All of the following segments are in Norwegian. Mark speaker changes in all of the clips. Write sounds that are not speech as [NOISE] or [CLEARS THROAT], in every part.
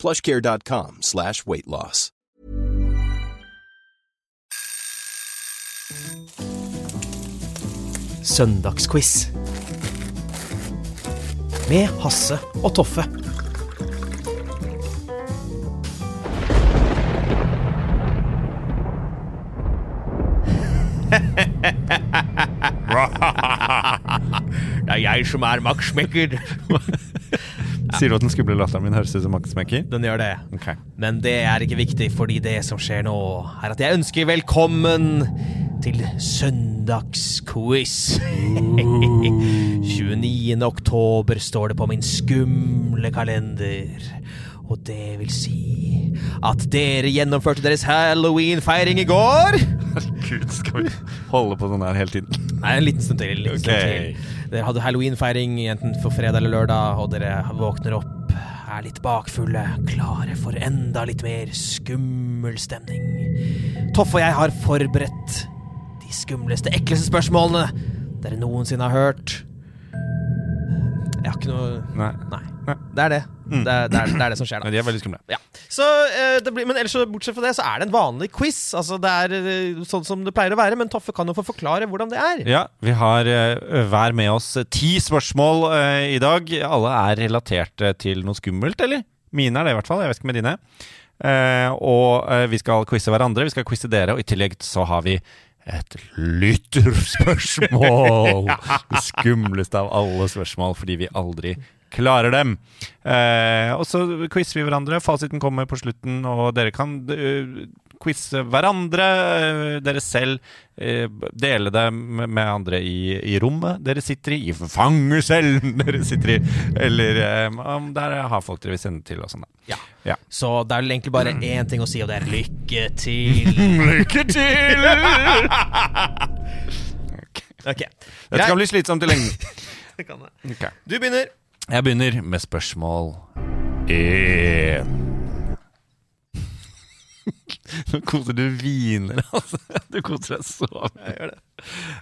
Speaker 1: plushcare.com slash weight loss.
Speaker 2: Søndagsquiz. Med Hasse og Toffe. [LAUGHS]
Speaker 3: Det er jeg som er Max Mekker. [LAUGHS]
Speaker 4: Sier du at den skumle latteren min høres ut som Max Mekker?
Speaker 3: Den gjør det.
Speaker 4: Okay.
Speaker 3: Men det er ikke viktig, fordi det som skjer nå, er at jeg ønsker velkommen til søndagsquiz. 29. [LAUGHS] oktober står det på min skumle kalender. Og det vil si at dere gjennomførte deres halloween-feiring i går. [LAUGHS]
Speaker 4: Herregud, skal vi holde på sånn her hele tiden?
Speaker 3: Nei, en liten stund til. En liten stund til. Dere hadde halloween-feiring enten for fredag eller lørdag, og dere våkner opp, er litt bakfulle, klare for enda litt mer skummel stemning. Toffe og jeg har forberedt de skumleste, ekleste spørsmålene dere noensinne har hørt. Jeg har ikke noe
Speaker 4: Nei.
Speaker 3: Nei.
Speaker 4: Nei.
Speaker 3: Det er det. Det, er, det, er, det er det som skjer, da. [CLEARS THROAT]
Speaker 4: De er veldig skumle.
Speaker 3: Ja. Så, eh, det blir, men ellers, bortsett fra det, så er det en vanlig quiz. Altså, det er eh, sånn som det pleier å være, men Toffe kan jo få forklare hvordan det er.
Speaker 4: Ja, vi har eh, hver med oss ti spørsmål uh, i dag. Alle er relatert til noe skummelt, eller? Mine er det i hvert fall. Jeg vet ikke med dine. Uh, og uh, vi skal quize hverandre, vi skal quize dere, og i tillegg så har vi et lytterspørsmål! [LAUGHS] Det skumleste av alle spørsmål, fordi vi aldri klarer dem. Eh, og så quizer vi hverandre. Fasiten kommer på slutten, og dere kan uh, quize hverandre, uh, dere selv. Uh, dele det med, andre i, i rommet dere sitter i, i fangecellen [LAUGHS] dere sitter i, eller um, der har folk dere vil sende til og sånn.
Speaker 3: Ja.
Speaker 4: Ja.
Speaker 3: Så det er vel egentlig bare [CLEARS THROAT] én ting å si, og det er lykke til. [CLEARS THROAT]
Speaker 4: Lykke til! [LAUGHS]
Speaker 3: Ok,
Speaker 4: Dette kan bli slitsomt i lengden. [LAUGHS]
Speaker 3: Det kan det.
Speaker 4: Ok.
Speaker 3: Du begynner.
Speaker 4: Jeg begynner med spørsmål én. [LAUGHS] Nå koser du viner, altså. Du koser deg så mye.
Speaker 3: Jeg gjør det.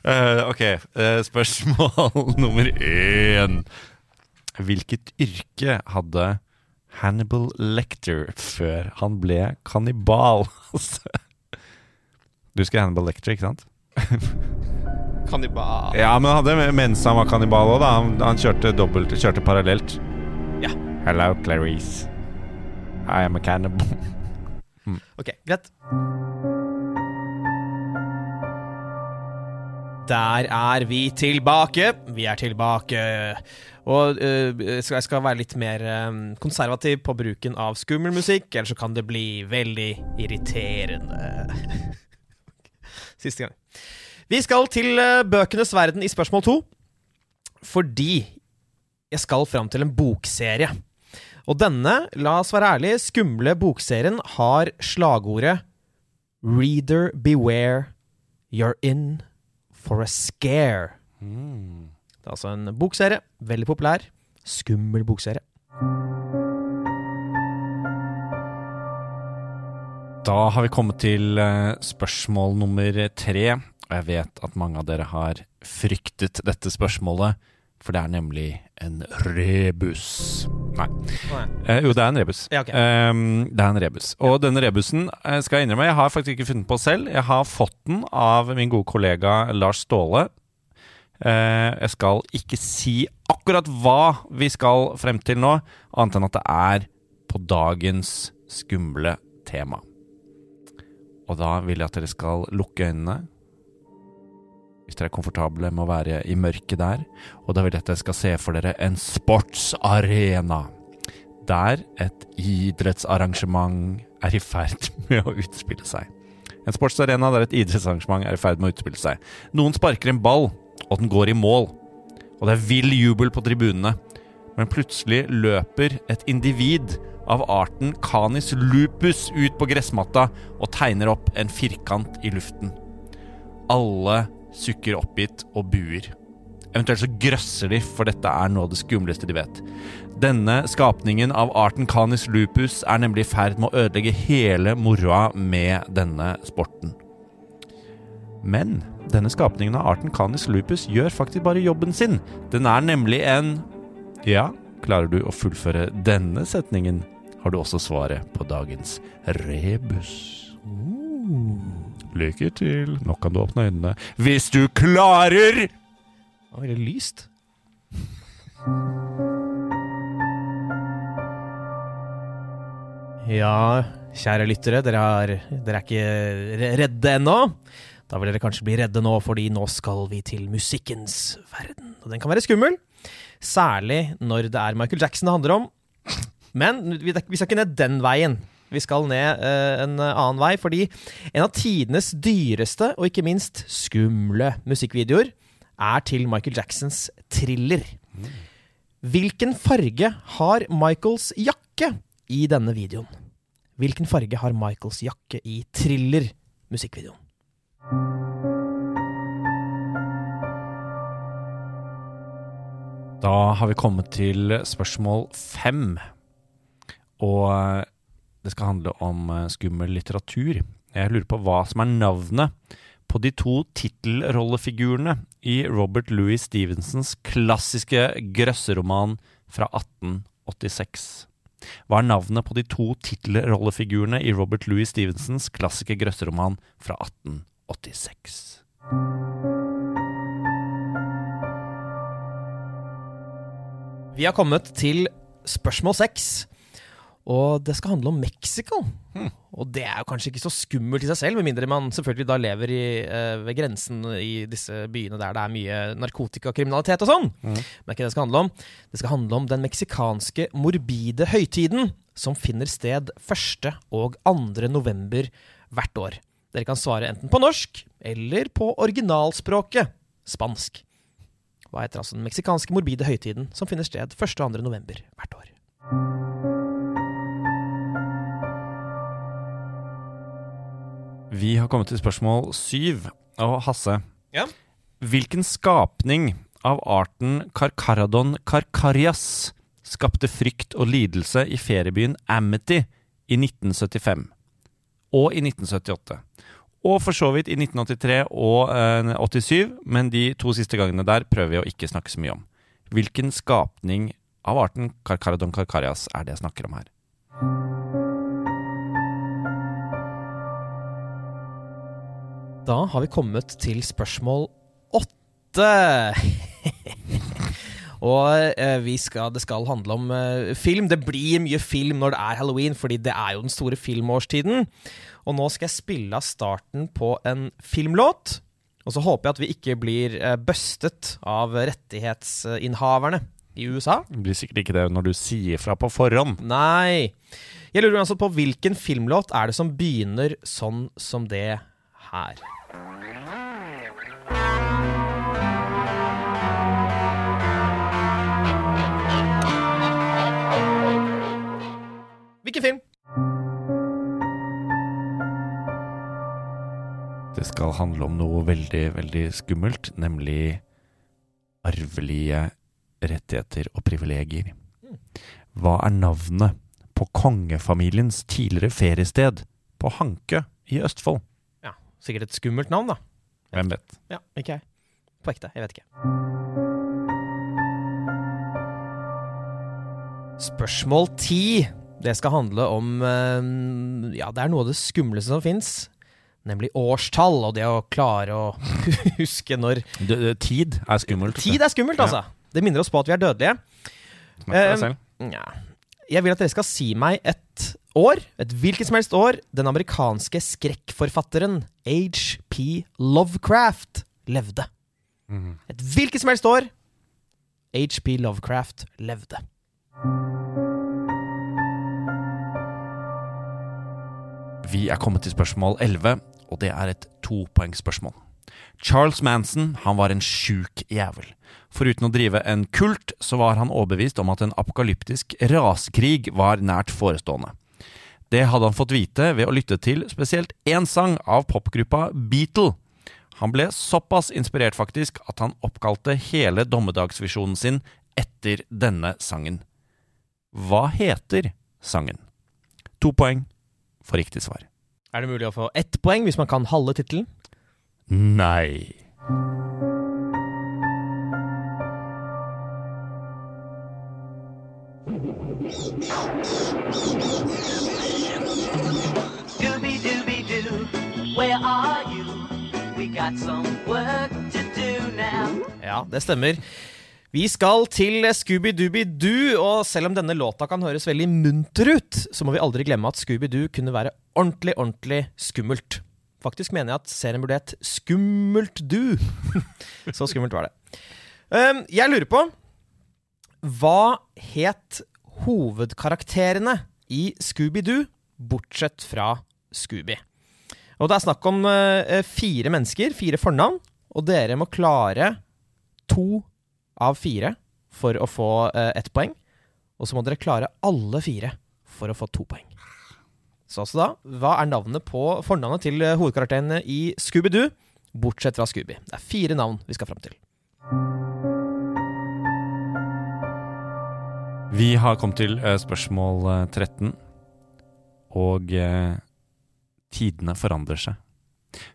Speaker 4: Uh, ok, uh, spørsmål [LAUGHS] nummer én. Hvilket yrke hadde Hannibal Lecter før han ble kannibal? [LAUGHS] Altså. du husker Hannibal Lecter, ikke sant?
Speaker 3: Kannibal.
Speaker 4: Ja, men han hadde mens han var kannibal òg, da. Han, han kjørte dobbelt, kjørte parallelt.
Speaker 3: Ja.
Speaker 4: Hello, Clarice. I am a cannibal. [LAUGHS]
Speaker 3: Ok, greit. Der er vi tilbake. Vi er tilbake. Og øh, jeg skal- være litt mer øh, konservativ på bruken av skummel musikk, ellers så kan det bli veldig irriterende. [LAUGHS] Siste gang. Vi skal til øh, bøkenes verden i spørsmål to, fordi jeg skal fram til en bokserie. Og denne, la oss være ærlige, skumle bokserien har slagordet Reader beware, you're in for a scare. Det er altså en bokserie, veldig populær, skummel bokserie.
Speaker 4: Da har vi kommet til eh, spørsmål nummer tre. Og jeg vet at mange av dere har fryktet dette spørsmålet, for det er nemlig en rebus. Nei. Eh, jo, det er en rebus.
Speaker 3: Ja, ok.
Speaker 4: um, det er en rebus. Og denne rebusen eh, skal jeg innrømme, jeg har faktisk ikke funnet på selv. Jeg har fått den av min gode kollega Lars Ståle. Eh, jeg skal ikke si akkurat hva vi skal frem til nå, annet enn at det er på dagens skumle tema. Og da vil jeg at dere skal lukke øynene. Hvis dere er komfortable med å være i mørket der. Og da vil jeg at dere skal se for dere en sportsarena. Der et idrettsarrangement er i ferd [LAUGHS] med å utspille seg. En sportsarena der et idrettsarrangement er i ferd med å utspille seg. Noen sparker en ball, og den går i mål. Og det er vill jubel på tribunene. Men plutselig løper et individ av arten Canis lupus ut på gressmatta og tegner opp en firkant i luften. Alle sukker oppgitt og buer. Eventuelt så grøsser de, for dette er noe av det skumleste de vet. Denne skapningen av arten Canis lupus er nemlig i ferd med å ødelegge hele moroa med denne sporten. Men denne skapningen av arten Canis lupus gjør faktisk bare jobben sin. Den er nemlig en Ja, klarer du å fullføre denne setningen, har du også svaret på dagens rebus. Lykke til. Nå kan du åpne øynene. Hvis du klarer!
Speaker 3: Det var veldig lyst. Ja, kjære lyttere, dere, har, dere er ikke redde ennå. Da vil dere kanskje bli redde nå, fordi nå skal vi til musikkens verden. Og den kan være skummel, særlig når det er Michael Jackson det handler om. Men vi skal ikke ned den veien. Vi skal ned eh, en annen vei, fordi en av tidenes dyreste og ikke minst skumle musikkvideoer er til Michael Jacksons thriller. Hvilken farge har Michaels jakke i denne videoen? Hvilken farge har Michaels jakke i thriller-musikkvideoen?
Speaker 4: Da har vi kommet til spørsmål fem. Og eh, det skal handle om eh, skummel litteratur. Jeg lurer på hva som er navnet på de to tittelrollefigurene i Robert Louis Stevensons klassiske grøsseroman fra 1886. Hva er navnet på de to tittelrollefigurene i Robert Louis Stevensons klassiske grøsseroman fra 1886?
Speaker 3: Vi har kommet til spørsmål seks. Og det skal handle om Mexico. Og det er jo kanskje ikke så skummelt i seg selv, med mindre man selvfølgelig da lever i, eh, ved grensen i disse byene der det er mye narkotikakriminalitet og sånn. Men det er ikke det det skal handle om. Det skal handle om den meksikanske morbide høytiden som finner sted 1. og 2. november hvert år. Dere kan svare enten på norsk eller på originalspråket spansk. Hva heter altså den meksikanske morbide høytiden som finner sted 1. og 2. november hvert år?
Speaker 4: Vi har kommet til spørsmål syv. Og Hasse,
Speaker 3: Ja?
Speaker 4: hvilken skapning av arten Carcaradon carcarias skapte frykt og lidelse i feriebyen Amity i 1975 og i 1978? Og for så vidt i 1983 og eh, 87, men de to siste gangene der prøver vi å ikke snakke så mye om. Hvilken skapning av arten Carcaradon carcarias er det jeg snakker om her?
Speaker 3: Da har vi kommet til spørsmål åtte. [LAUGHS] Og eh, vi skal, det skal handle om eh, film. Det blir mye film når det er halloween, fordi det er jo den store filmårstiden. Og nå skal jeg spille av starten på en filmlåt. Og så håper jeg at vi ikke blir eh, bustet av rettighetsinnehaverne i USA.
Speaker 4: Det blir sikkert ikke det når du sier fra på forhånd.
Speaker 3: Nei. Jeg lurer altså på hvilken filmlåt er det som begynner sånn som det her. Hvilken film?
Speaker 4: Det skal handle om noe veldig, veldig skummelt, nemlig arvelige rettigheter og privilegier. Hva er navnet på kongefamiliens tidligere feriested på Hankø i Østfold?
Speaker 3: Ja, Sikkert et skummelt navn, da.
Speaker 4: Hvem vet?
Speaker 3: Ja, ikke jeg. På ekte. Jeg vet ikke. Spørsmål ti. Det skal handle om eh, Ja, det er noe av det skumleste som fins. Nemlig årstall, og det å klare å [LAUGHS] huske når
Speaker 4: det, tid er skummelt.
Speaker 3: Tid er skummelt, altså. Det minner oss på at vi er dødelige.
Speaker 4: Snakk for deg
Speaker 3: Eh,
Speaker 4: selv.
Speaker 3: Ja. Jeg vil at dere skal si meg et år, et hvilket som helst år, den amerikanske skrekkforfatteren H.P. Lovecraft levde. Et hvilket som helst år H.P. Lovecraft levde.
Speaker 4: Vi er kommet til spørsmål 11, og det er et topoengsspørsmål. Charles Manson han var en sjuk jævel. Foruten å drive en kult, så var han overbevist om at en apokalyptisk rasekrig var nært forestående. Det hadde han fått vite ved å lytte til spesielt én sang av popgruppa Beatle. Han ble såpass inspirert faktisk at han oppkalte hele dommedagsvisjonen sin etter denne sangen. Hva heter sangen? To poeng for riktig svar.
Speaker 3: Er det mulig å få ett poeng hvis man kan halve tittelen?
Speaker 4: Nei.
Speaker 5: Scooby where are you? We got some work to do now.
Speaker 3: Ja, det stemmer. Vi skal til Scooby-Dooby-Doo, og selv om denne låta kan høres veldig munter ut, så må vi aldri glemme at Scooby-Doo kunne være ordentlig, ordentlig skummelt. Faktisk mener jeg at serien burde hett Skummelt du. [LAUGHS] så skummelt var det. Um, jeg lurer på Hva het hovedkarakterene i Scooby-Doo, bortsett fra Scooby? Og det er snakk om eh, fire mennesker, fire fornavn, og dere må klare to av fire for å få eh, ett poeng. Og så må dere klare alle fire for å få to poeng. Så altså da, hva er navnet på fornavnet til hovedkarakteren i Scooby-Doo, bortsett fra Scooby? Det er fire navn vi skal fram til.
Speaker 4: Vi har kommet til eh, spørsmål eh, 13, og eh, tidene forandrer seg.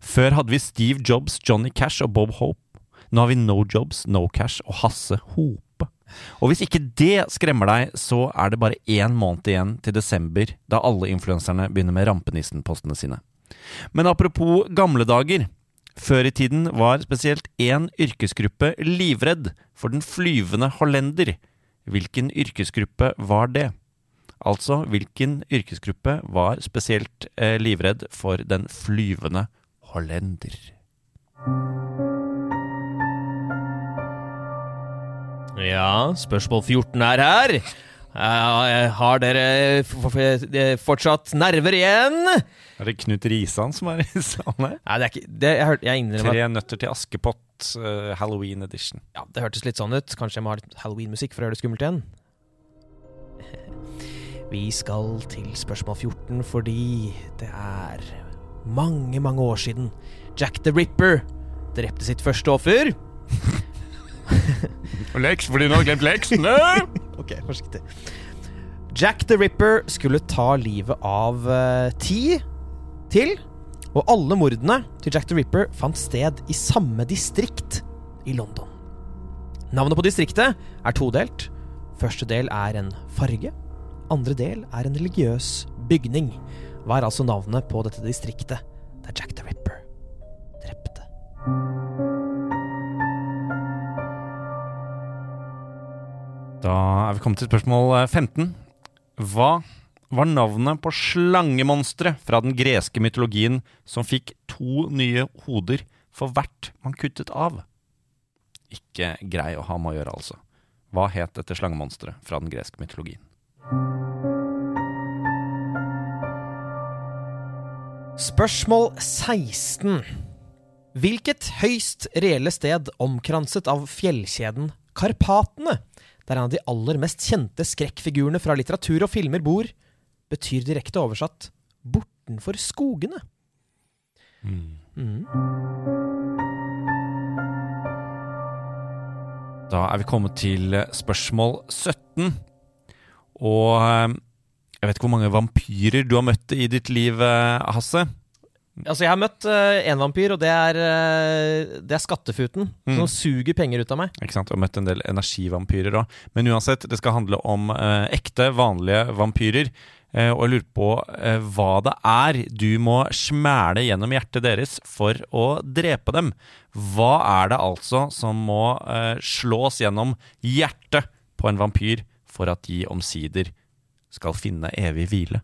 Speaker 4: Før hadde vi Steve Jobs, Johnny Cash og Bob Hope. Nå har vi No Jobs, No Cash og Hasse Hope. Og hvis ikke det skremmer deg, så er det bare én måned igjen til desember, da alle influenserne begynner med rampenissen-postene sine. Men apropos gamle dager. Før i tiden var spesielt én yrkesgruppe livredd for den flyvende hollender. Hvilken yrkesgruppe var det? Altså, hvilken yrkesgruppe var spesielt eh, livredd for den flyvende hollender?
Speaker 3: Ja, spørsmål 14 er her. Eh, har dere fortsatt nerver igjen?
Speaker 4: Er det Knut Risan som er i salen her?
Speaker 3: Nei, det er ikke det, jeg, hørte, jeg innrømmer
Speaker 4: Tre nøtter til Askepott, uh, Halloween edition.
Speaker 3: ja, det hørtes litt sånn ut. Kanskje jeg må ha litt halloween-musikk for å gjøre det skummelt igjen. Vi skal til spørsmål 14 fordi det er mange, mange år siden Jack the Ripper drepte sitt første offer. [LAUGHS]
Speaker 4: Og leks, fordi hun har glemt leksene! [LAUGHS]
Speaker 3: Ok, forsiktig. Jack the Ripper skulle ta livet av uh, ti til, og alle mordene til Jack the Ripper fant sted i samme distrikt i London. Navnet på distriktet er todelt. Første del er en farge. Andre del er en religiøs bygning. Hva er altså navnet på dette distriktet der Jack the Ripper drepte?
Speaker 4: Da er vi kommet til spørsmål eh, 15. Hva var navnet på slangemonsteret fra den greske mytologien som fikk to nye hoder for hvert man kuttet av? Ikke grei å ha med å gjøre, altså. Hva het dette slangemonsteret fra den greske mytologien?
Speaker 3: Spørsmål 16. Hvilket høyst reelle sted omkranset av fjellkjeden Karpatene, der en av de aller mest kjente skrekkfigurene fra litteratur og filmer bor, betyr direkte oversatt bortenfor skogene? Mm.
Speaker 4: Da er vi kommet til spørsmål 17. Og eh, jeg vet ikke hvor mange vampyrer du har møtt i ditt liv, eh, Hasse.
Speaker 3: Altså, jeg har møtt én vampyr, og det er, eh, det er Skattefuten.
Speaker 4: Mm.
Speaker 3: Som suger penger ut av meg.
Speaker 4: Ikke sant? Og møtt en del energivampyrer òg. Men uansett, det skal handle om eh, ekte, vanlige vampyrer. Eh, og jeg lurer på eh, hva det er du må smæle gjennom hjertet deres for å drepe dem. Hva er det altså som må eh, slås gjennom hjertet på en vampyr for at de omsider skal finne evig hvile?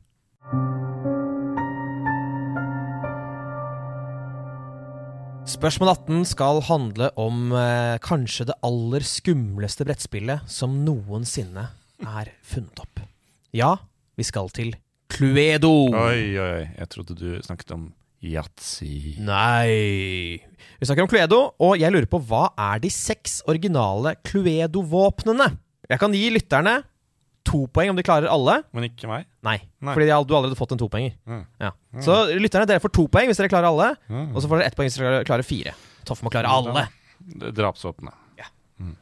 Speaker 3: Spørsmål 18 skal handle om eh, kanskje det aller skumleste brettspillet som noensinne er funnet opp. Ja, vi skal til Cluedo.
Speaker 4: Oi, oi, oi. Jeg trodde du snakket om Yatzy.
Speaker 3: Nei. Vi snakker om Cluedo, og jeg lurer på hva er de seks originale Cluedo-våpnene? Jeg kan gi lytterne to poeng om de klarer alle.
Speaker 4: Men ikke meg.
Speaker 3: Nei,
Speaker 4: Nei.
Speaker 3: fordi de du har allerede fått en topoenger.
Speaker 4: Mm.
Speaker 3: Ja. Så lytterne, dere får to poeng hvis dere klarer alle,
Speaker 4: Mm.
Speaker 3: og så får dere ett poeng hvis dere klarer fire. Toff må klare alle.
Speaker 4: Drapsvåpenet.
Speaker 3: Ja.
Speaker 4: Mm.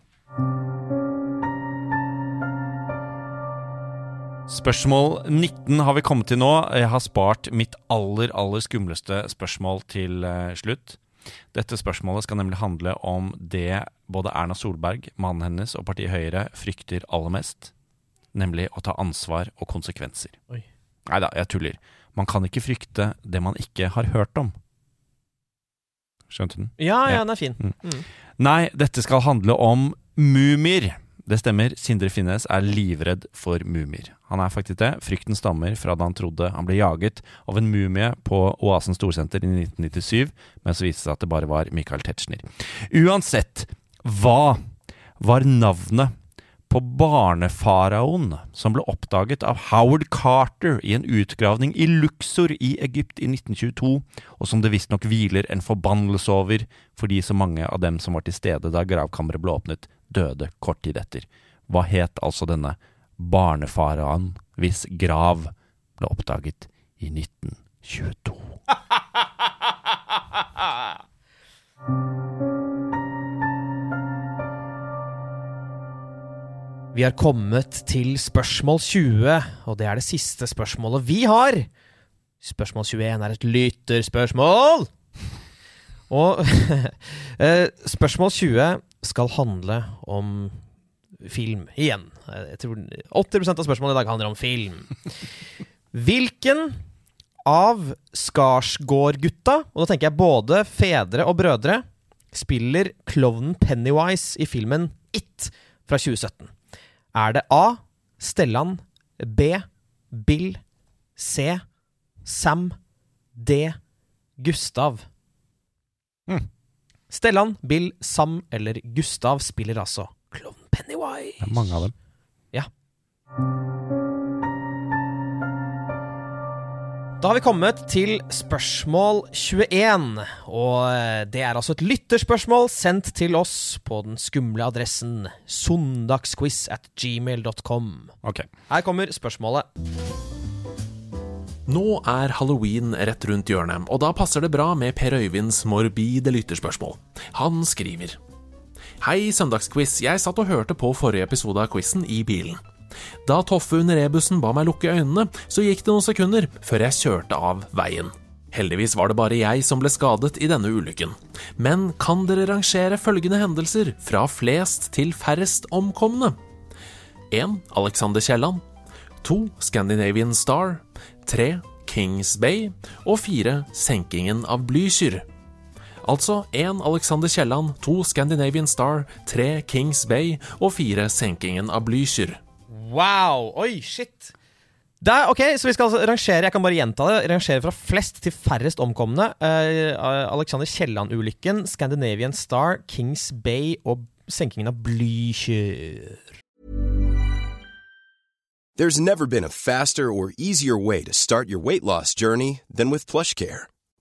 Speaker 4: Spørsmål 19 har vi kommet til nå. Jeg har spart mitt aller, aller skumleste spørsmål til eh, slutt. Dette spørsmålet skal nemlig handle om det både Erna Solberg, mannen hennes og partiet Høyre frykter aller mest. Nemlig å ta ansvar og konsekvenser. Nei da, jeg tuller. Man kan ikke frykte det man ikke har hørt om. Skjønte den?
Speaker 3: Ja, ja,
Speaker 4: Ja.
Speaker 3: den er fin.
Speaker 4: Mm.
Speaker 3: Mm.
Speaker 4: Nei, dette skal handle om mumier. Det stemmer, Sindre Finnes er livredd for mumier. Han er faktisk det. Frykten stammer fra da han trodde han ble jaget av en mumie på Oasen Storsenter i 1997, men så viste det seg at det bare var Michael Tetzschner. Uansett, hva var navnet på barnefaraoen som ble oppdaget av Howard Carter i en utgravning i Luxor i Egypt i 1922, og som det visstnok hviler en forbannelse over fordi så mange av dem som var til stede da gravkammeret ble åpnet, døde kort tid etter. Hva het altså denne barnefaraoen hvis grav ble oppdaget i 1922? [LAUGHS]
Speaker 3: Vi har kommet til spørsmål 20, og det er det siste spørsmålet vi har. Spørsmål 21 er et lytterspørsmål. Og [LAUGHS] eh, spørsmål 20 skal handle om film igjen. Jeg tror 80% av spørsmålet i dag handler om film. Hvilken av Skarsgård-gutta, og da tenker jeg både fedre og brødre, spiller klovnen Pennywise i filmen It fra 2017? Er det A. Stellan, B. Bill, C. Sam, D. Gustav?
Speaker 4: Mm.
Speaker 3: Stellan, Bill, Sam eller Gustav spiller altså klovn Pennywise.
Speaker 4: Det er mange av dem.
Speaker 3: Ja. Da har vi kommet til spørsmål 21. Og eh, det er altså et lytterspørsmål sendt til oss på den skumle adressen søndagsquiz at gmail.com.
Speaker 4: Okay.
Speaker 3: Her kommer spørsmålet.
Speaker 6: Nå er halloween rett rundt hjørnet, og da passer det bra med Per Øyvinds morbide lytterspørsmål. Han skriver Hei, Søndagsquiz. Jeg satt og hørte på forrige episode av quizen i bilen. Da Toffe under rebusen ba meg lukke øynene, så gikk det noen sekunder før jeg kjørte av veien. Heldigvis var det bare jeg som ble skadet i denne ulykken. Men kan dere rangere følgende hendelser fra flest til færrest omkomne? 1. Alexander Kielland 2. Scandinavian Star 3. Kings Bay og 4. Senkingen av Blücher. Altså 1. Alexander Kielland, 2. Scandinavian Star, 3. Kings Bay og 4. Senkingen av Blücher.
Speaker 3: Wow! Oi, shit! Der, ok, så vi skal altså rangere jeg kan bare gjenta det, rangere fra flest til færrest omkomne. Uh, Alexander Kielland-ulykken, Scandinavian Star, Kings Bay og senkingen av Blykjør.
Speaker 1: There's never been a faster or easier way to start your weight loss journey than with PlushCare.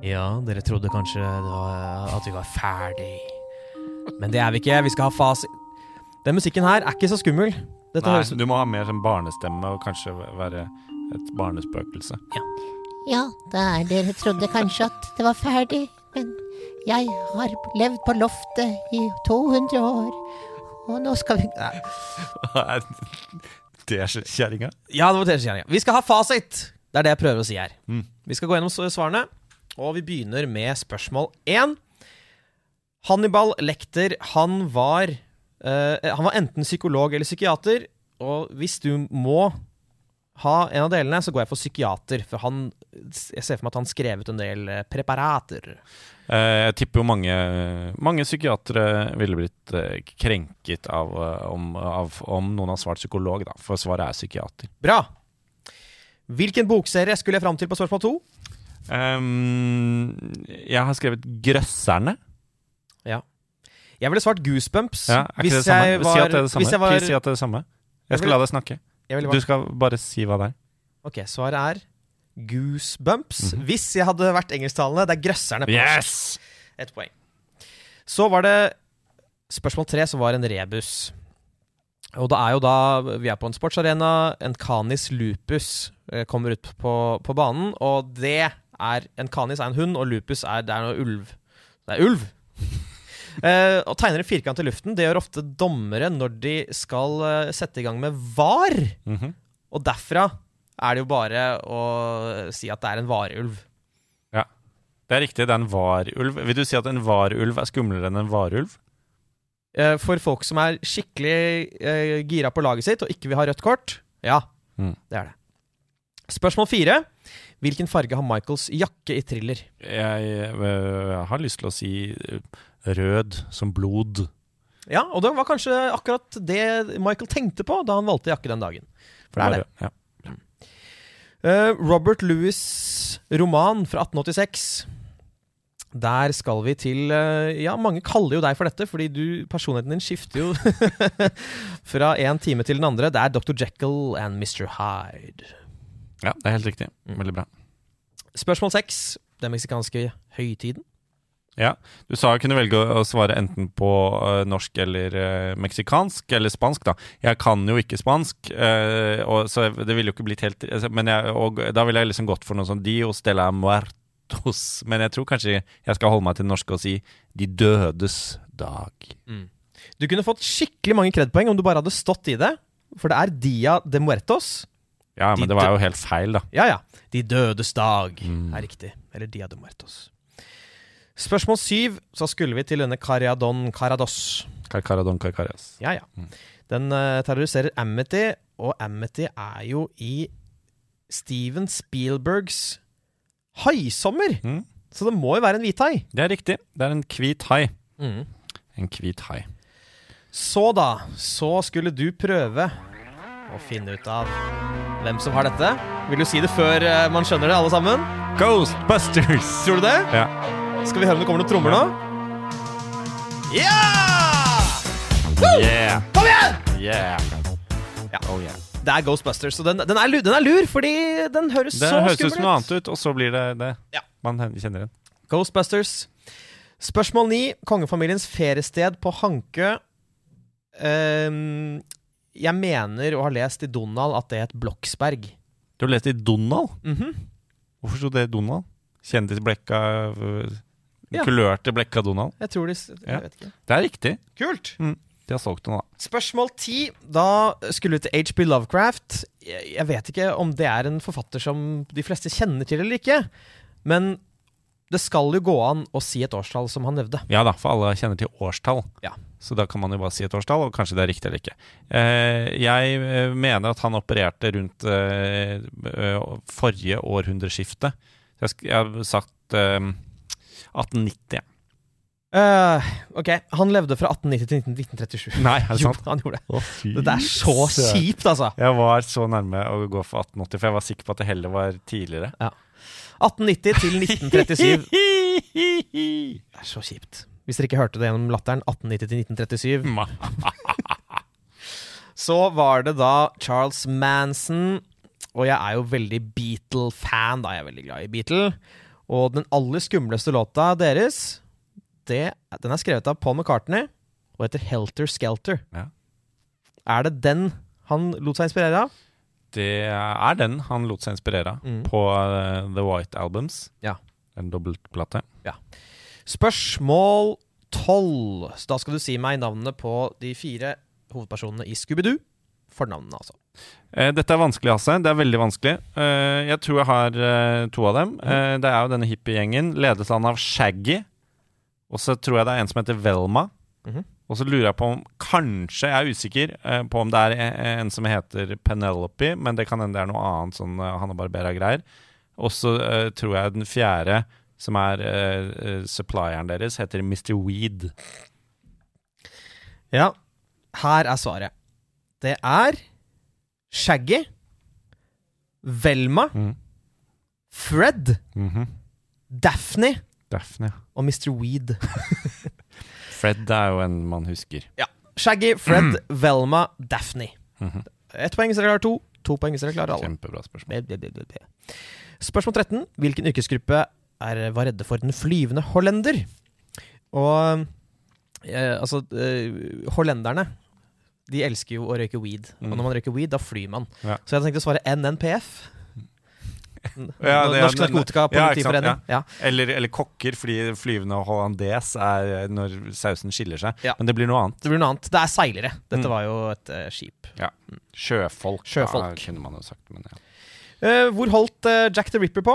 Speaker 3: Ja, dere trodde kanskje det var, at vi var ferdig. Men det er vi ikke. Vi skal ha fas... Den musikken her er ikke så skummel. Dette
Speaker 4: Nei,
Speaker 3: høres
Speaker 4: du må ha mer sånn barnestemme og kanskje være et barnespøkelse.
Speaker 7: Ja, det er dere trodde kanskje at det var ferdig, men jeg har levd på loftet i 200 år, og nå skal vi [LAUGHS]
Speaker 4: det er kjerringa?
Speaker 3: Ja, det var det kjerringa. Vi skal ha fasit! Det er det jeg prøver å si her.
Speaker 4: Mm.
Speaker 3: Vi skal gå gjennom svarene, og vi begynner med spørsmål én. Hannibal Lekter, han var uh, Han var enten psykolog eller psykiater, og hvis du må ha en av delene, så går jeg for psykiater. For han, jeg ser for meg at han skrev ut en del eh, preparater.
Speaker 4: Eh, jeg tipper jo mange, mange psykiatere ville blitt krenket av, om, av om noen har svart psykolog, da. For svaret er psykiater.
Speaker 3: Bra! Hvilken bokserie skulle jeg fram til på spørsmål to?
Speaker 4: Ehm, jeg har skrevet 'Grøsserne'. Ja.
Speaker 3: Jeg ville svart Goosebumps.
Speaker 4: Ja, er ikke det samme?
Speaker 3: jeg var,
Speaker 4: si at det er det samme.
Speaker 3: Jeg var,
Speaker 4: si at det er det samme. Jeg skal
Speaker 3: vil-
Speaker 4: la deg snakke.
Speaker 3: Bare,
Speaker 4: Du skal bare si hva det er.
Speaker 3: ok, svaret er Goosebumps.
Speaker 4: Mhm.
Speaker 3: Hvis jeg hadde vært engelsktalende. Det er grøsserne. på.
Speaker 4: Yes!
Speaker 3: Et poeng. Så var det spørsmål tre, som var en rebus. Og det er jo da Vi er på en sportsarena. En canis lupus eh, kommer ut på, på banen, og det er En kanis er en hund, og lupus er Det er noe ulv. Det er ulv! uh, [LAUGHS] og tegner en firkant i luften. Det gjør ofte dommere når de skal uh, sette i gang med var.
Speaker 4: Mhm.
Speaker 3: Og derfra er det jo bare å si at det er en varulv.
Speaker 4: Det er riktig, det er en varulv. Vil du si at en varulv er skumlere enn en varulv?
Speaker 3: Eh, For folk som er skikkelig gira på laget sitt og ikke vil ha rødt kort, ja,
Speaker 4: Mm.
Speaker 3: det er det. Spørsmål fire. Hvilken farge har Michaels jakke i thriller?
Speaker 4: Jeg jeg har lyst til å si øh, rød som blod.
Speaker 3: Ja, og det var kanskje akkurat det Michael tenkte på da han valgte jakke den dagen. For det er det.
Speaker 4: Ja.
Speaker 3: Eh, Robert Louis' roman fra 1886. Der skal vi til eh, Ja, mange kaller jo deg for dette, fordi du, personligheten din skifter jo [LAUGHS] fra en time til den andre. Det er Dr. Jekyll and Mr. Hyde.
Speaker 4: Ja, det er helt riktig.
Speaker 3: Mm.
Speaker 4: Veldig bra.
Speaker 3: Spørsmål seks. Den meksikanske høytiden.
Speaker 4: Ja, Du sa jeg kunne velge å svare enten på uh, norsk eller uh, meksikansk, eller spansk, da. Jeg kan jo ikke spansk, uh, og, så det ville jo ikke blitt helt altså, Men jeg, og, da ville jeg liksom gått for noe sånn Dios de la muertos. Men jeg tror kanskje jeg skal holde meg til det norske og si De dødes dag.
Speaker 3: Du kunne fått skikkelig mange kredpoeng om du bare hadde stått i det. For det er Dia de Muertos.
Speaker 4: Ja,
Speaker 3: De
Speaker 4: men det var jo helt feil, da.
Speaker 3: Ja, ja. De dødes dag
Speaker 4: Mm.
Speaker 3: er riktig. Eller Dia de Muertos. Spørsmål syv, så skulle vi til denne Cariadon Carados.
Speaker 4: Carcaradon carcarias.
Speaker 3: Ja, ja.
Speaker 4: Mm.
Speaker 3: Den uh, terroriserer Amity, og Amity er jo i Steven Spielbergs haisommer.
Speaker 4: Mm.
Speaker 3: Så det må jo være en hvithai.
Speaker 4: Det er riktig. Det er en hvit hai.
Speaker 3: Mm.
Speaker 4: En hvit hai.
Speaker 3: Så da, så skulle du prøve å finne ut av hvem som har dette. Vil du si det før eh, man skjønner det, alle sammen?
Speaker 4: Ghostbusters!
Speaker 3: Tror du det?
Speaker 4: Ja.
Speaker 3: Skal vi høre om det kommer noen trommer nå? Ja!
Speaker 4: Yeah!
Speaker 3: Kom igjen!
Speaker 4: Yeah!
Speaker 3: Ja.
Speaker 4: Oh, yeah.
Speaker 3: Det er Ghostbusters, og den, den, er, lur, den er lur, fordi den høres
Speaker 4: Det
Speaker 3: så
Speaker 4: høres ut som noe annet ut, og så blir det det
Speaker 3: Ja.
Speaker 4: man kjenner den.
Speaker 3: Ghostbusters. Spørsmål 9. Kongefamiliens feriested på Hankø. Ehm, jeg mener å ha lest i Donald at det het Bloksberg.
Speaker 4: Du har lest i Donald?
Speaker 3: Mhm.
Speaker 4: Hvorfor sto det Donald? Kjendisblekka øh,
Speaker 3: Ja.
Speaker 4: Kulørte blekka Donald?
Speaker 3: Jeg tror de Jeg vet ikke.
Speaker 4: Det er riktig.
Speaker 3: Kult!
Speaker 4: De har solgt den, da.
Speaker 3: Spørsmål 10. Da skulle du til HB Lovecraft. Jeg jeg vet ikke om det er en forfatter som de fleste kjenner til eller ikke. Men det skal jo gå an å si et årstall som han nevnte.
Speaker 4: Ja da, for alle kjenner til årstall.
Speaker 3: Ja.
Speaker 4: Så da kan man jo bare si et årstall, og kanskje det er riktig eller ikke. Eh, jeg eh, mener at han opererte rundt eh, forrige århundreskifte. Jeg, har sagt eh, 1890.
Speaker 3: Uh, ok, han levde fra 1890 til 1937.
Speaker 4: Nei, er det
Speaker 3: Jo, han gjorde det.
Speaker 4: Å,
Speaker 3: Det er så kjipt, altså.
Speaker 4: Jeg var så nærme å gå for 1880, for jeg var sikker på at det heller var tidligere.
Speaker 3: 1890 til [LAUGHS] 1937. Det er så kjipt. Hvis dere ikke hørte det gjennom latteren, 1890 til 1937. [LAUGHS] Så var det da Charles Manson, og jeg er jo veldig Beatle-fan, da. Jeg er veldig glad i Beatle. Og den aller skumleste låta deres, det, den er skrevet av Paul McCartney og heter Helter Skelter.
Speaker 4: Ja.
Speaker 3: Er det den han lot seg inspirere av?
Speaker 4: Det er den han lot seg inspirere av
Speaker 3: Mm.
Speaker 4: på uh, The White Albums.
Speaker 3: Ja.
Speaker 4: En dobbeltplate.
Speaker 3: Spørsmål 12. Så da skal du si meg navnene på de fire hovedpersonene i Scooby-Doo. Fornavnene, altså.
Speaker 4: Uh, dette er vanskelig, Hasse. Det er veldig vanskelig. Uh, jeg tror jeg har to av dem. Eh, det er jo denne hippiegjengen, ledet an av Shaggy. Og så tror jeg det er en som heter Velma.
Speaker 3: Mhm.
Speaker 4: Og så lurer jeg på om Kanskje, jeg er usikker eh, på om det er en, som heter Penelope, men det kan hende det er noe annet sånn uh, Hanna Barbera-greier. Og så eh, tror jeg den fjerde, som er eh, eh, supplieren deres, heter Mr. Weed.
Speaker 3: Ja, her er svaret. Det er Shaggy, Velma,
Speaker 4: Mm.
Speaker 3: Fred,
Speaker 4: Mhm.
Speaker 3: Daphne
Speaker 4: Daphne.
Speaker 3: og Mr. Weed. [LAUGHS]
Speaker 4: Fred er jo en man husker.
Speaker 3: Ja. Shaggy, Fred, Velma, Daphne.
Speaker 4: Mhm.
Speaker 3: Ett poeng hvis dere klarer to. To poeng hvis dere klarer alle.
Speaker 4: Kjempebra spørsmål.
Speaker 3: Be- be- be. Spørsmål 13. Hvilken yrkesgruppe er, var redde for den flyvende hollender? Og eh, altså eh, Hollenderne de elsker jo å røyke weed. Og
Speaker 4: Mm.
Speaker 3: når man røyker weed, da flyr man.
Speaker 4: Ja.
Speaker 3: Så jeg hadde tenkt å svare NNPF. [LAUGHS]
Speaker 4: Ja, det
Speaker 3: Norsk
Speaker 4: Ja,
Speaker 3: Narkotikapolitiforening.
Speaker 4: Ja,
Speaker 3: Ja,
Speaker 4: Eller, eller kokker, fordi flyvende hollandes er når sausen skiller seg.
Speaker 3: Ja.
Speaker 4: Men det blir noe annet.
Speaker 3: Det blir noe annet. Det er seilere. Dette
Speaker 4: Mm.
Speaker 3: var jo et uh, skip.
Speaker 4: Sjøfolk,
Speaker 3: Sjøfolk.
Speaker 4: Da, kunne man jo sagt. Men ja.
Speaker 3: Eh, hvor holdt uh, Jack the Ripper på?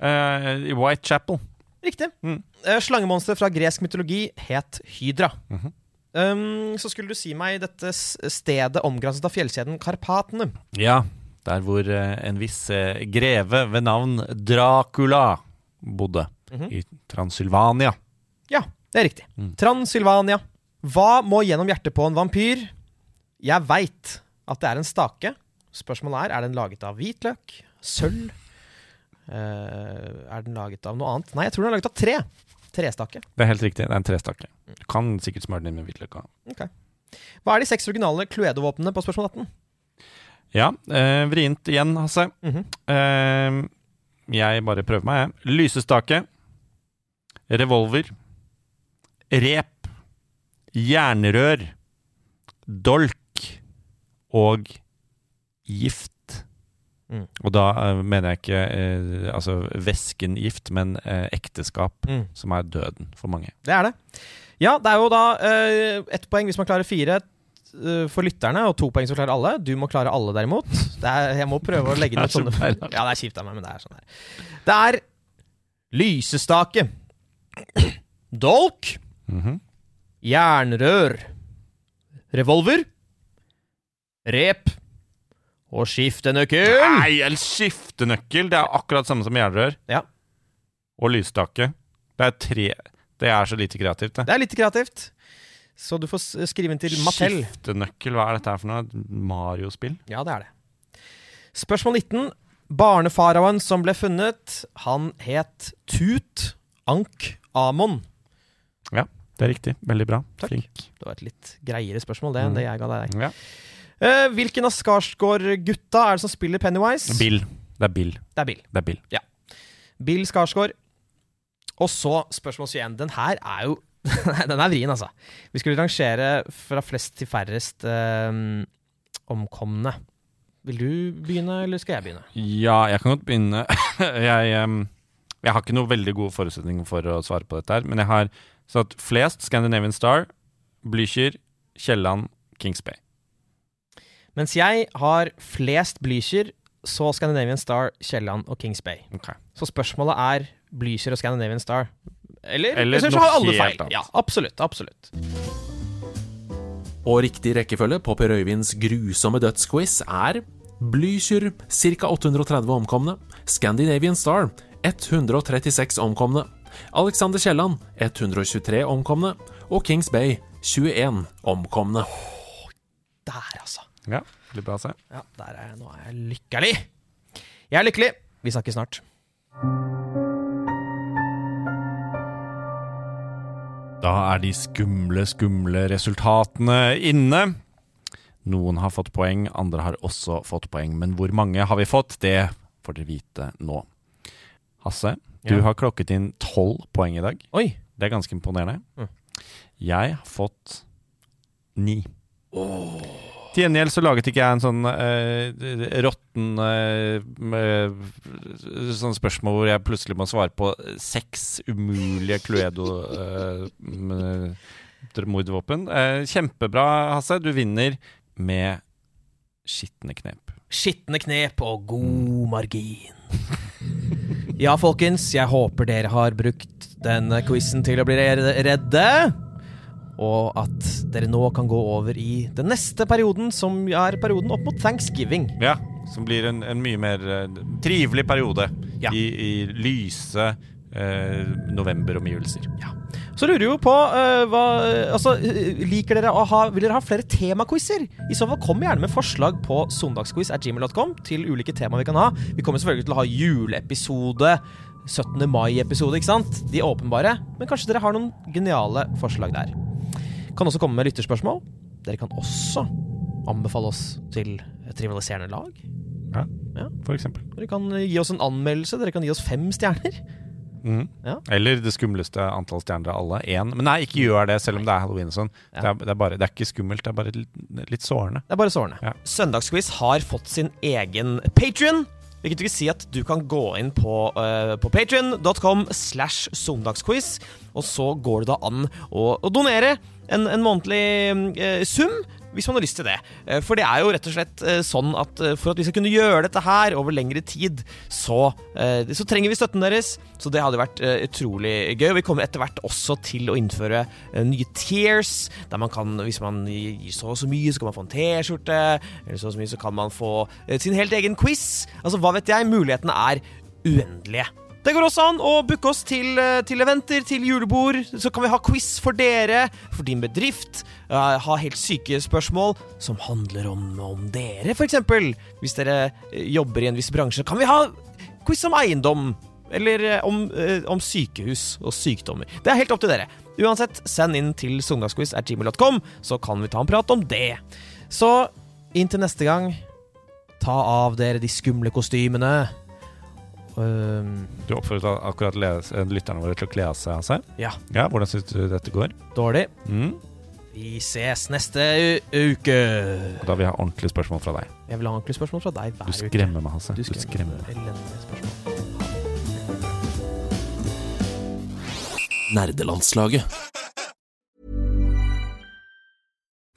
Speaker 4: I Whitechapel.
Speaker 3: Riktig.
Speaker 4: Mm.
Speaker 3: Eh, Slangemonster fra gresk mytologi het Hydra.
Speaker 4: Mhm.
Speaker 3: um, så skulle du si meg dette stedet omgranset av fjellkjeden Karpatene.
Speaker 4: Ja, der hvor eh, en viss eh, greve ved navn Dracula bodde.
Speaker 3: Mhm.
Speaker 4: I Transylvania.
Speaker 3: Ja, det er riktig.
Speaker 4: Mm.
Speaker 3: Transylvania. Hva må gjennom hjertet på en vampyr? Jeg veit at det er en stake. Spørsmålet er er den laget av hvitløk, sølv Uh, Er den laget av noe annet? Nei, jeg tror den er laget av tre. Trestake.
Speaker 4: Det er helt riktig. Det er en trestake. Du kan sikkert smøre den inn med hvitløk. Okay.
Speaker 3: Hva er de seks originale Cluedo-våpnene på spørsmål 18?
Speaker 4: Ja, eh, vrient igjen, Hasse.
Speaker 3: Mhm.
Speaker 4: Eh, jeg bare prøver meg, jeg. Lysestake. Revolver. Rep. Jernrør. Dolk. Og gift.
Speaker 3: Mm.
Speaker 4: Og da uh, mener jeg ikke uh, altså væsken gift, men uh, ekteskap,
Speaker 3: Mm.
Speaker 4: som er døden for mange.
Speaker 3: Det er det. Ja, det er jo da ett poeng hvis man klarer fire for lytterne, og to poeng som klarer alle. Du må klare alle, derimot. Det er, jeg må prøve å legge
Speaker 4: så
Speaker 3: sånne
Speaker 4: feil.
Speaker 3: Ja, det er kjipt av meg, men det er sånn her. Det er lysestake, dolk,
Speaker 4: Mhm.
Speaker 3: jernrør, revolver, rep og skiftenøkkel.
Speaker 4: Nei, en skiftenøkkel! Det er akkurat samme som jernrør.
Speaker 3: Ja.
Speaker 4: Og lysstake. Det er tre Det er så lite kreativt, det.
Speaker 3: Det er litt kreativt. Så du får skrive inn til Mattel.
Speaker 4: Skiftenøkkel, hva er dette her for noe? Mario-spill?
Speaker 3: Ja, det er det. Spørsmål 19. Barnefaraoen som ble funnet, han het Tut Ank Amon.
Speaker 4: Ja, Det er riktig. Veldig bra.
Speaker 3: Takk.
Speaker 4: Flink.
Speaker 3: Det var et litt greiere spørsmål det enn det jeg ga deg.
Speaker 4: Ja.
Speaker 3: Uh, hvilken av Skarsgård-gutta er det som spiller Pennywise?
Speaker 4: Bill. Det er Bill.
Speaker 3: Det er Bill.
Speaker 4: Det er Bill. Ja.
Speaker 3: Bill Skarsgård. Og så spørsmål 21. Den her er jo [LAUGHS] Den er vrien, altså. Vi skulle rangere fra flest til færrest eh, omkomne. Vil du begynne, eller skal jeg begynne?
Speaker 4: Ja, jeg kan godt begynne. [LAUGHS] jeg, jeg har ikke noe veldig gode forutsetninger for å svare på dette her, men jeg har satt flest Scandinavian Star, Blücher, Kielland, Kings Bay.
Speaker 3: Mens jeg har flest Blücher, så Scandinavian Star, Kielland og Kings Bay.
Speaker 4: Okay.
Speaker 3: Så spørsmålet er Blücher og Scandinavian Star. Eller,
Speaker 4: Eller
Speaker 3: så
Speaker 4: noe
Speaker 3: har alle
Speaker 4: helt
Speaker 3: feil.
Speaker 4: annet.
Speaker 3: Ja, absolutt. absolutt.
Speaker 6: Og riktig rekkefølge på Per Øyvinds grusomme dødsquiz er Blücher ca. 830 omkomne, Scandinavian Star 136 omkomne, Alexander Kielland 123 omkomne og Kings Bay 21 omkomne.
Speaker 3: Der, altså.
Speaker 4: Ja, veldig bra å se.
Speaker 3: Ja, der er jeg. Nå er jeg lykkelig. Jeg er lykkelig. Vi snakkes snart.
Speaker 4: Da er de skumle, skumle resultatene inne. Noen har fått poeng, andre har også fått poeng. Men hvor mange har vi fått? Det får dere vite nå. Hasse, du
Speaker 3: Ja.
Speaker 4: har klokket inn tolv poeng i dag.
Speaker 3: Oi.
Speaker 4: Det er ganske imponerende.
Speaker 3: Mm.
Speaker 4: Jeg har fått ni. Til gjengjeld så laget ikke jeg en sånn uh, råtten uh, sånn spørsmål hvor jeg plutselig må svare på seks umulige Cluedo-mordvåpen. Eh, kjempebra, Hasse. Du vinner med skitne knep.
Speaker 3: Skitne knep og god margin. Ja, folkens, jeg håper dere har brukt denne quizen til å bli redde. Og at dere nå kan gå over i den neste perioden, som er perioden opp mot thanksgiving.
Speaker 4: Ja, som blir en, en mye mer uh, trivelig periode
Speaker 3: Ja.
Speaker 4: i, i lyse uh, novemberomgivelser.
Speaker 3: Så lurer vi jo på uh, hva Altså, eh, liker dere å ha Vil dere ha flere temaquizer? I så fall kom gjerne med forslag på søndagsquiz at gmail.com til ulike tema vi kan ha. Vi kommer selvfølgelig til å ha juleepisode, 17. mai-episode, ikke sant? De åpenbare. Men kanskje dere har noen geniale forslag der. Kan også komme med lytterspørsmål. Dere kan også anbefale oss til et rivaliserende lag.
Speaker 4: Ja,
Speaker 3: Ja.
Speaker 4: for eksempel.
Speaker 3: Dere kan gi oss en anmeldelse. Dere kan gi oss fem stjerner.
Speaker 4: Mm.
Speaker 3: Ja.
Speaker 4: Eller det skumleste antall stjerner av alle. Én. Men nei, ikke gjør det, selv om det er halloween og sånn.
Speaker 3: Ja.
Speaker 4: Det, er, det, bare, det er ikke skummelt, det er bare litt, litt sårende.
Speaker 3: Det er bare sårende.
Speaker 4: Ja.
Speaker 3: Søndagsquiz har fått sin egen Patrion. Hvilket vil si at du kan gå inn på, uh, på patrion.com slash søndagsquiz, og så går det da an å, å donere en, en månedlig eh, sum. Hvis man har lyst til det. Eh, For det er jo rett og slett eh, sånn at for at vi skal kunne gjøre dette her over lengre tid, så, så trenger vi støtten deres. Så det hadde vært utrolig gøy. Og vi kommer etter hvert også til å innføre nye tears, der man kan, hvis man gir så og så mye, så kan man få en T-skjorte. Eller så og så mye, så kan man få sin helt egen quiz. Altså, hva vet jeg? Mulighetene er uendelige. Det går også an å booke oss til, eh, til eventer, til julebord. Så kan vi ha quiz for dere, for din bedrift. eh, ha helt syke spørsmål som handler om, om dere, f.eks. Hvis dere eh, jobber i en viss bransje, kan vi ha quiz om eiendom. Eller om, om sykehus og sykdommer. Det er helt opp til dere. Uansett, send inn til søndagsquiz.gmail.com, så kan vi ta en prat om det. Så inntil neste gang, ta av dere de skumle kostymene. Um,
Speaker 4: Du oppfordret akkurat les, eh, lytterne våre til å kle av seg. Altså.
Speaker 3: ja,
Speaker 4: Ja, hvordan syns du dette går?
Speaker 3: dårlig.
Speaker 4: Mm.
Speaker 3: Vi ses neste u uke.
Speaker 4: Og da vil jeg ha ordentlige spørsmål fra deg.
Speaker 3: Jeg vil ha ordentlige spørsmål fra deg hver
Speaker 4: Du
Speaker 3: uke.
Speaker 4: meg, Hasse.
Speaker 3: Du
Speaker 4: Du skremmer meg.
Speaker 3: Elendige spørsmål.
Speaker 6: Nerdelandslaget.